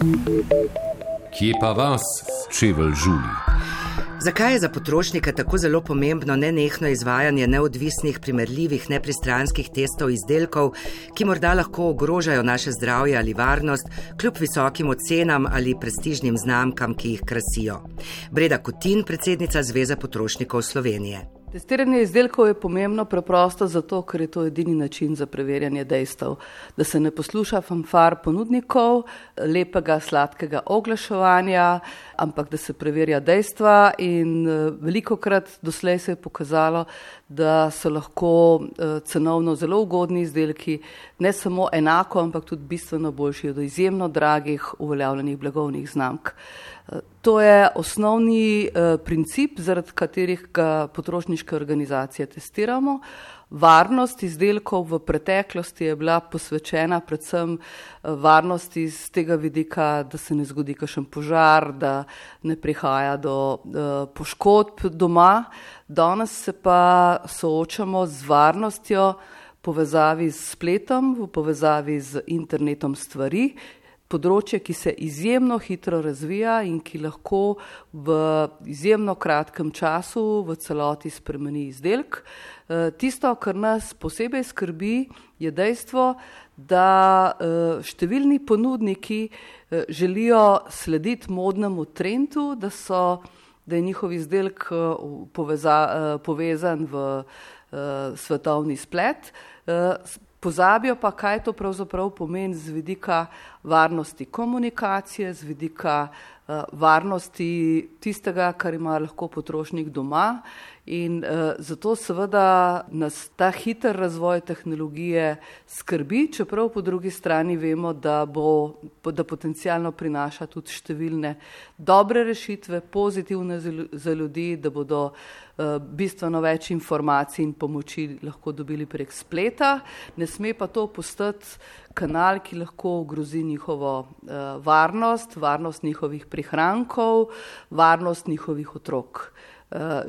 Kje pa vas, čevelj žuli? Zakaj je za potrošnika tako zelo pomembno nenehno izvajanje neodvisnih, primerljivih, nepristranskih testov izdelkov, ki morda lahko ogrožajo naše zdravje ali varnost, kljub visokim ocenam ali prestižnim znamkam, ki jih krasijo? Breda Kutin, predsednica Zveze potrošnikov Slovenije. Testiranje izdelkov je pomembno preprosto zato, ker je to edini način za preverjanje dejstev. Da se ne posluša fanfar ponudnikov, lepega, sladkega oglaševanja, ampak da se preverja dejstva in eh, veliko krat doslej se je pokazalo, da so lahko eh, cenovno zelo ugodni izdelki, ne samo enako, ampak tudi bistveno boljši od izjemno dragih uveljavljenih blagovnih znamk. To je osnovni eh, princip, zaradi katerih ga potrošniške organizacije testiramo. Varnost izdelkov v preteklosti je bila posvečena predvsem eh, varnosti z tega vidika, da se ne zgodi kakšen požar, da ne prihaja do eh, poškodb doma. Danes se pa soočamo z varnostjo povezavi s spletom, v povezavi z internetom stvari področje, ki se izjemno hitro razvija in ki lahko v izjemno kratkem času v celoti spremeni izdelek. Eh, tisto, kar nas posebej skrbi, je dejstvo, da eh, številni ponudniki eh, želijo slediti modnemu trendu, da, so, da je njihov izdelek poveza, povezan v svetovni splet pozabijo pa, kaj to pravzaprav pomeni z vidika varnosti komunikacije, z vidika uh, varnosti tistega, kar ima lahko potrošnik doma. In uh, zato seveda nas ta hiter razvoj tehnologije skrbi, čeprav po drugi strani vemo, da, bo, da potencijalno prinaša tudi številne dobre rešitve, pozitivne za ljudi, da bodo uh, bistveno več informacij in pomoči lahko dobili prek spleta. Ne sme pa to postati kanal, ki lahko ogrozi njihovo uh, varnost, varnost njihovih prihrankov, varnost njihovih otrok. Uh,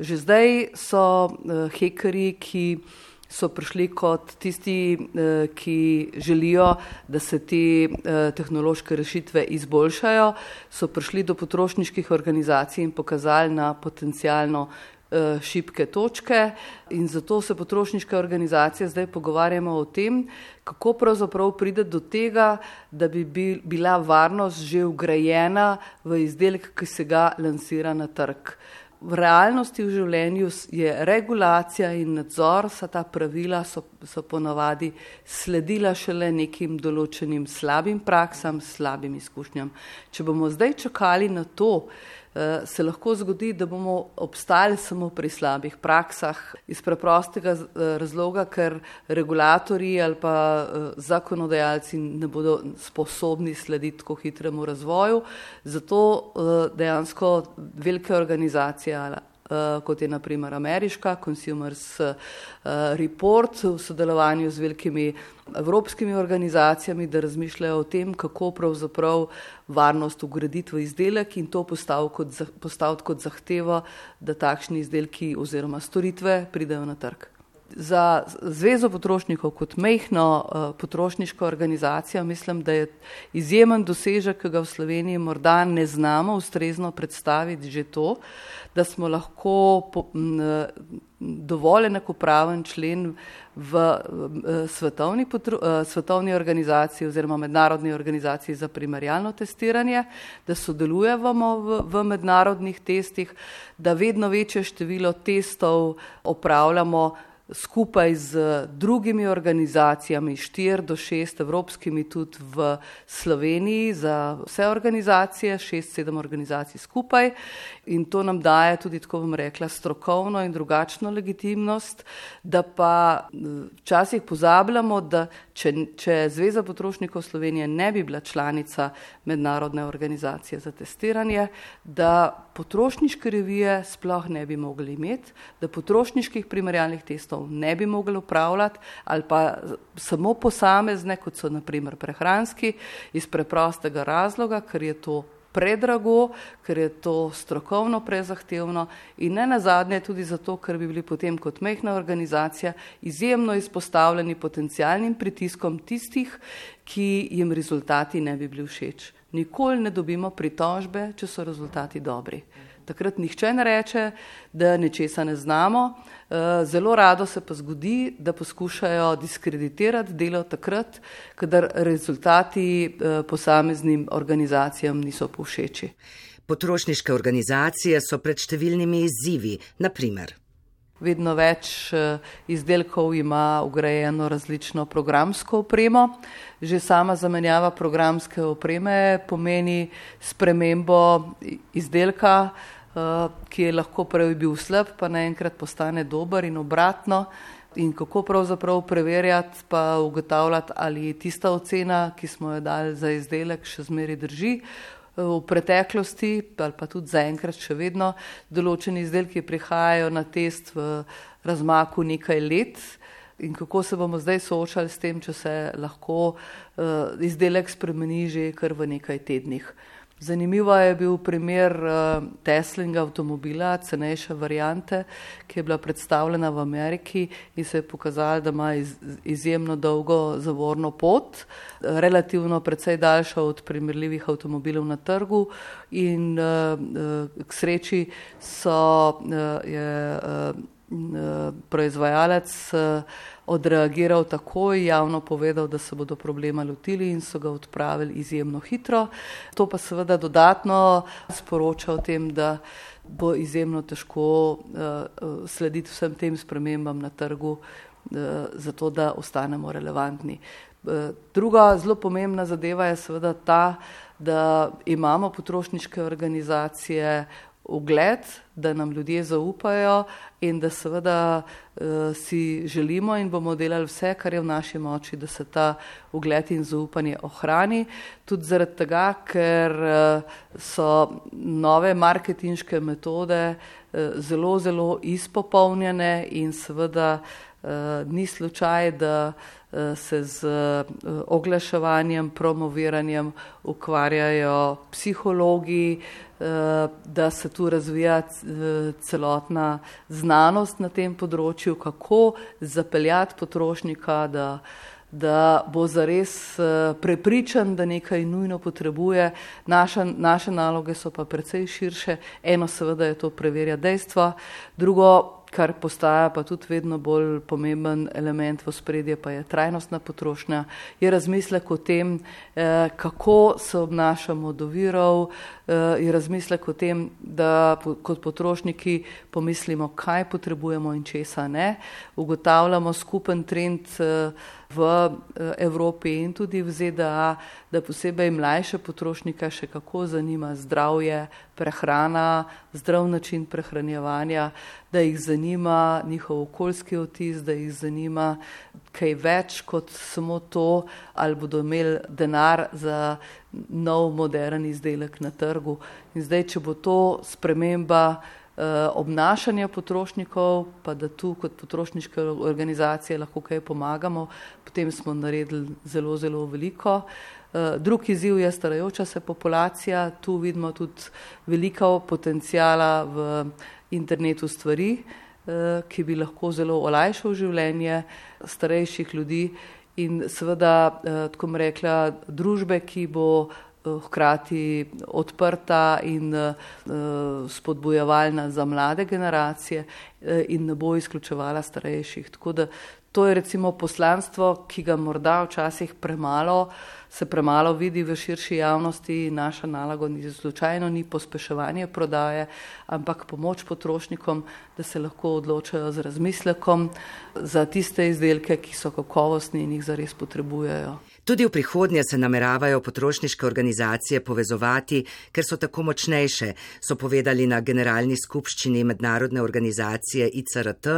že zdaj so uh, hekeri, ki so prišli kot tisti, uh, ki želijo, da se te tehnološke rešitve izboljšajo, so prišli do potrošniških organizacij in pokazali na potencijalno Eh, šibke točke in zato se potrošniške organizacije zdaj pogovarjamo o tem, kako pravzaprav pride do tega, da bi bila varnost že ugrajena v izdelek, ki se ga lansira na trg. V realnosti v življenju je regulacija in nadzor, vsa ta pravila so, so ponavadi sledila šele nekim določenim slabim praksam, slabim izkušnjam. Če bomo zdaj čakali na to, se lahko zgodi, da bomo obstali samo pri slabih praksah iz preprostega eh, razloga, ker regulatorji ali pa eh, zakonodajalci ne bodo sposobni slediti tako hitremu razvoju. Zato dejansko velike organizacije Eh, kot je naprimer ameriška Consumers eh, Report v sodelovanju z velikimi evropskimi organizacijami, da razmišljajo o tem, kako pravzaprav varnost ugraditi v izdelek in to postaviti kot, postaviti kot zahtevo, da takšni izdelki oziroma storitve pridejo na trg. Za Zvezo potrošnikov kot mehno uh, potrošniško organizacijo mislim, da je izjemen dosežek, ki ga v Sloveniji morda ne znamo ustrezno predstaviti že to, da smo lahko po, m, dovolj enakopraven člen v uh, svetovni, potro, uh, svetovni organizaciji oziroma mednarodni organizaciji za primerjalno testiranje, da sodelujemo v, v mednarodnih testih, da vedno večje število testov opravljamo skupaj z drugimi organizacijami, štir do šest evropskimi tudi v Sloveniji za vse organizacije, šest, sedem organizacij skupaj. In to nam daje tudi, tako bom rekla, strokovno in drugačno legitimnost, da pa včasih pozabljamo, da če, če Zveza potrošnikov Slovenije ne bi bila članica mednarodne organizacije za testiranje, da potrošniške revije sploh ne bi mogli imeti, da potrošniških primerjalnih testov ne bi mogli upravljati ali pa samo posamezne, kot so naprimer prehranski, iz preprostega razloga, ker je to predrago, ker je to strokovno prezahtevno in ne nazadnje tudi zato, ker bi bili potem kot mehna organizacija izjemno izpostavljeni potencijalnim pritiskom tistih, ki jim rezultati ne bi bili všeč. Nikoli ne dobimo pritožbe, če so rezultati dobri. Takrat nihče ne reče, da nečesa ne znamo. Eh, zelo rado se pa zgodi, da poskušajo diskreditirati delo takrat, kadar rezultati eh, posameznim organizacijam niso povšeči. Potrošniške organizacije so pred številnimi izzivi, naprimer. Vedno več eh, izdelkov ima ugrajeno različno programsko opremo. Že sama zamenjava programske opreme pomeni spremembo izdelka, Eh, ki je lahko prej bil slab, pa naenkrat postane dober in obratno. In kako pravzaprav preverjati, pa ugotavljati, ali tista ocena, ki smo jo dali za izdelek, še zmeri drži. V preteklosti, ali pa tudi zaenkrat še vedno, določeni izdelki prihajajo na test v razmaku nekaj let. In kako se bomo zdaj soočali s tem, če se lahko uh, izdelek spremeni že kar v nekaj tednih. Zanimivo je bil primer uh, Teslinga avtomobila, cenejše variante, ki je bila predstavljena v Ameriki in se je pokazala, da ima iz, izjemno dolgo zavorno pot, relativno precej daljša od primerljivih avtomobilov na trgu in uh, uh, k sreči so, je proizvajalec uh, odreagiral takoj, javno povedal, da se bodo problema lotili in so ga odpravili izjemno hitro. To pa seveda dodatno sporoča o tem, da bo izjemno težko uh, slediti vsem tem spremembam na trgu, uh, zato da ostanemo relevantni. Druga zelo pomembna zadeva je seveda ta, da imamo potrošniške organizacije ugled, da nam ljudje zaupajo in da seveda uh, si želimo in bomo delali vse, kar je v naši moči, da se ta ugled in zaupanje ohrani. Tudi zaradi tega, ker uh, so nove marketinške metode uh, zelo, zelo izpopolnjene in seveda uh, ni slučaj, da uh, se z uh, oglaševanjem, promoviranjem ukvarjajo psihologi, Eh, da se tu razvija eh, celotna znanost na tem področju, kako zapeljati potrošnika, da, da bo zares eh, prepričan, da nekaj nujno potrebuje. Naša, naše naloge so pa precej širše. Eno seveda je to preverjati dejstva, drugo kar postaja pa tudi vedno bolj pomemben element v spredje, pa je trajnostna potrošnja, je razmislek o tem, eh, kako se obnašamo do virov, eh, je razmislek o tem, da kot potrošniki pomislimo, kaj potrebujemo in česa ne. Ugotavljamo skupen trend eh, v Evropi in tudi v ZDA, da posebej mlajše potrošnike še kako zanima zdravje, prehrana, zdrav način prehranjevanja, da jih zanima njihov okoljski otis, da jih zanima kaj več kot samo to, ali bodo imeli denar za nov modern izdelek na trgu. In zdaj, če bo to sprememba eh, obnašanja potrošnikov, pa da tu kot potrošniške organizacije lahko kaj pomagamo, potem smo naredili zelo, zelo veliko. Eh, drug izziv je starajoča se populacija, tu vidimo tudi veliko potencijala v internetu stvari, eh, ki bi lahko zelo olajšal življenje starejših ljudi in seveda, tako bom rekla, družbe, ki bo hkrati odprta in spodbojevalna za mlade generacije in ne bo izključevala starejših. Tako da to je recimo poslanstvo, ki ga morda včasih premalo se premalo vidi v širši javnosti, naša naloga ni slučajno ni pospeševanje prodaje, ampak pomoč potrošnikom, da se lahko odločajo z razmislekom za tiste izdelke, ki so kakovostni in jih zares potrebujejo. Tudi v prihodnje se nameravajo potrošniške organizacije povezovati, ker so tako močnejše, so povedali na generalni skupščini mednarodne organizacije ICRT,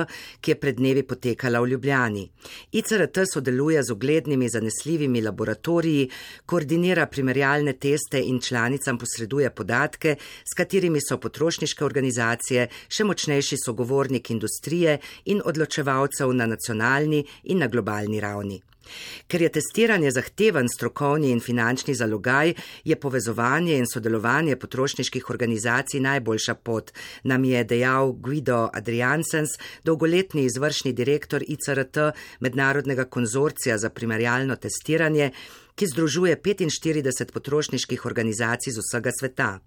ki je pred dnevi potekala v Ljubljani. ICRT sodeluje z uglednimi zanesljivimi laboratoriji, koordinira primerjalne teste in članicam posreduje podatke, s katerimi so potrošniške organizacije še močnejši sogovornik industrije in odločevalcev na nacionalni in na globalni ravni. Ker je testiranje zahteven strokovni in finančni zalogaj, je povezovanje in sodelovanje potrošniških organizacij najboljša pot, nam je dejal Guido Adriansens, dolgoletni izvršni direktor ICRT Mednarodnega konzorcija za primerjalno testiranje, ki združuje 45 potrošniških organizacij z vsega sveta.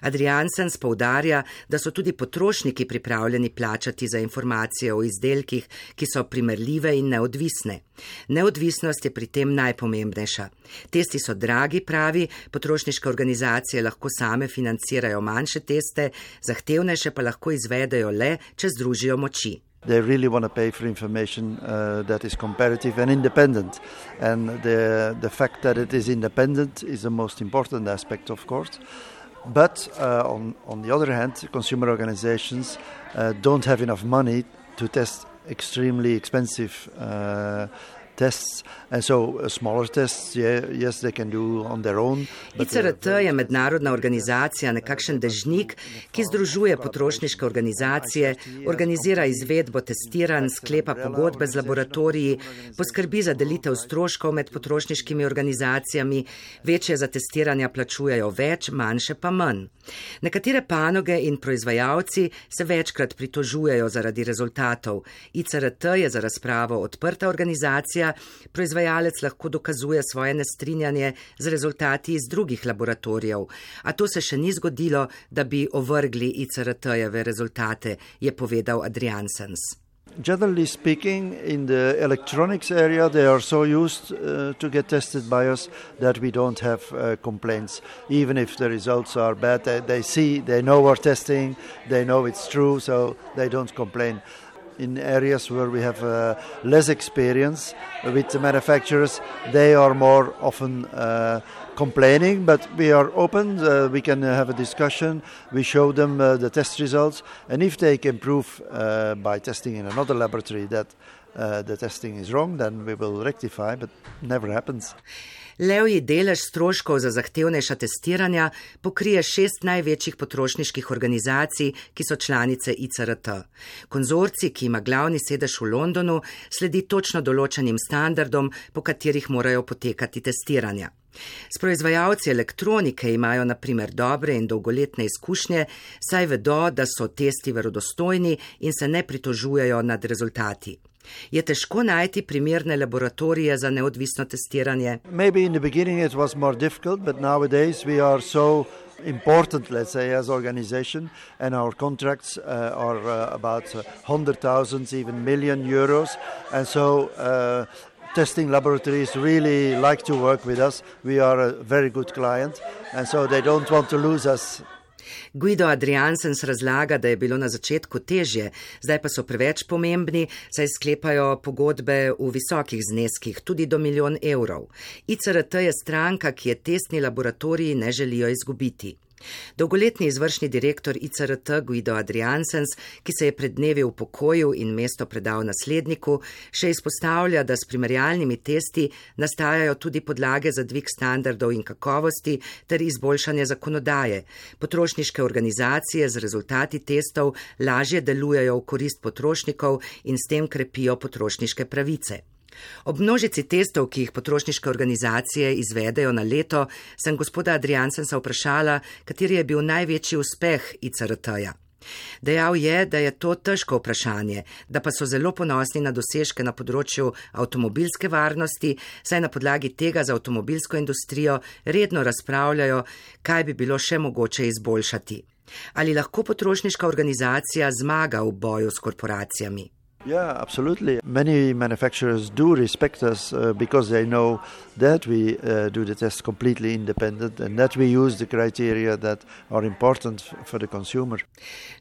Adriansen spoudarja, da so tudi potrošniki pripravljeni plačati za informacije o izdelkih, ki so primerljive in neodvisne. Neodvisnost je pri tem najpomembnejša. Testi so dragi, pravi, potrošniške organizacije lahko same financirajo manjše teste, zahtevnejše pa lahko izvedejo le, če združijo moči. They really want to pay for information uh, that is comparative and independent. And the, the fact that it is independent is the most important aspect, of course. But uh, on, on the other hand, consumer organizations uh, don't have enough money to test extremely expensive uh, tests and so uh, smaller tests yeah, yes they can do on their own ICRT je mednarodna organizacija nekakšen dežnik ki združuje potrošniške organizacije organizira izvedbo testiranj sklepa pogodbe z laboratoriji poskrbi za delitev stroškov med potrošniškimi organizacijami večje za testiranja plačujejo več manjše pa manj. Nekatere panoge in proizvajalci se večkrat pritožujejo zaradi rezultatov. ICRT je za razpravo odprta organizacija organizacija, proizvajalec lahko dokazuje svoje nestrinjanje z rezultati iz drugih laboratorijev. A to se še ni zgodilo, da bi ovrgli ICRT-jeve rezultate, je povedal Adriansens. Generally speaking, in the electronics area, they are so used uh, to get tested by us that we don't have uh, complaints. Even if the results are bad, they, they see, they know our testing, they know it's true, so they don't complain. In areas where we have uh, less experience with the manufacturers, they are more often uh, complaining, but we are open. Uh, we can have a discussion. We show them uh, the test results, and if they can prove uh, by testing in another laboratory that uh, the testing is wrong, then we will rectify, but never happens. Levji delež stroškov za zahtevnejša testiranja pokrije šest največjih potrošniških organizacij, ki so članice ICRT. Konzorci, ki ima glavni sedež v Londonu, sledi točno določenim standardom, po katerih morajo potekati testiranja. S proizvajalci elektronike imajo naprimer dobre in dolgoletne izkušnje, saj vedo, da so testi verodostojni in se ne pritožujejo nad rezultati. Je težko najti primerne laboratorije za neodvisno testiranje? Maybe in the beginning it was more difficult, but nowadays we are so important, let's say, as organization, and our contracts uh, are uh, about uh, 100,000, even million euros. And so, uh, testing laboratories really like to work with us. We are a very good client, and so they don't want to lose us. Guido Adriansens razlaga, da je bilo na začetku težje, zdaj pa so preveč pomembni, saj sklepajo pogodbe v visokih zneskih, tudi do milijon evrov. ICRT je stranka, ki je testni laboratoriji ne želijo izgubiti. Dolgoletni izvršni direktor ICRT Guido Adriansens, ki se je pred dnevi v pokoju in mesto predal nasledniku, še izpostavlja, da s primerjalnimi testi nastajajo tudi podlage za dvig standardov in kakovosti ter izboljšanje zakonodaje. Potrošniške organizacije z rezultati testov lažje delujejo v korist potrošnikov in s tem krepijo potrošniške pravice. Ob množici testov, ki jih potrošniške organizacije izvedejo na leto, sem gospoda Adriansensa vprašala, kateri je bil največji uspeh ICRT-ja. Dejal je, da je to težko vprašanje, da pa so zelo ponosni na dosežke na področju avtomobilske varnosti, saj na podlagi tega za avtomobilsko industrijo redno razpravljajo, kaj bi bilo še mogoče izboljšati. Ali lahko potrošniška organizacija zmaga v boju s korporacijami? Yeah, absolutely. Many manufacturers do respect us uh, because they know that we uh, do the test completely independent and that we use the criteria that are important for the consumer.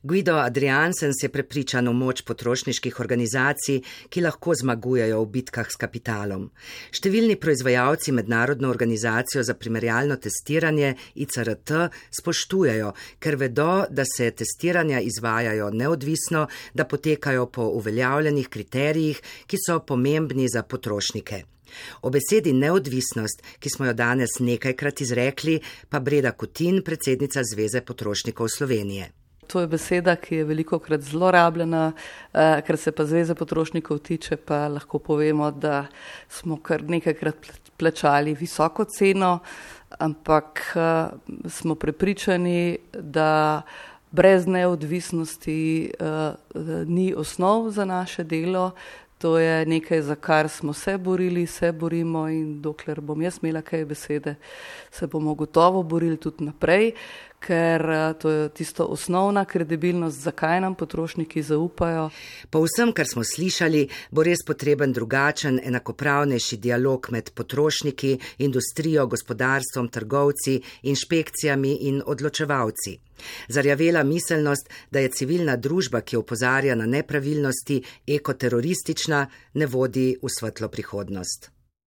Guido Adriansen je prepričan v moč potrošniških organizacij, ki lahko zmagujejo v bitkah s kapitalom. Številni proizvajalci mednarodno organizacijo za primerjalno testiranje ICRT spoštujejo, ker vedo, da se testiranja izvajajo neodvisno, da potekajo po uveljavljanju uveljavljenih kriterijih, ki so pomembni za potrošnike. O besedi neodvisnost, ki smo jo danes nekajkrat izrekli, pa Breda Kutin, predsednica Zveze potrošnikov Slovenije. to je beseda, ki je veliko krat zlorabljena, uh, ker se pa zveze potrošnikov tiče, pa lahko povemo, da smo kar nekajkrat plačali visoko ceno, ampak uh, smo prepričani, da brez neodvisnosti uh, ni osnov za naše delo. To je nekaj, za kar smo se borili, se borimo in dokler bom jaz imela kaj besede, se bomo gotovo borili tudi naprej, ker eh, to je tisto osnovna kredibilnost, zakaj nam potrošniki zaupajo. Po vsem, kar smo slišali, bo res potreben drugačen, enakopravnejši dialog med potrošniki, industrijo, gospodarstvom, trgovci, inšpekcijami in odločevalci. Zarjavela miselnost, da je civilna družba, ki opozarja na nepravilnosti, ekoteroristična, ne vodi v svetlo prihodnost.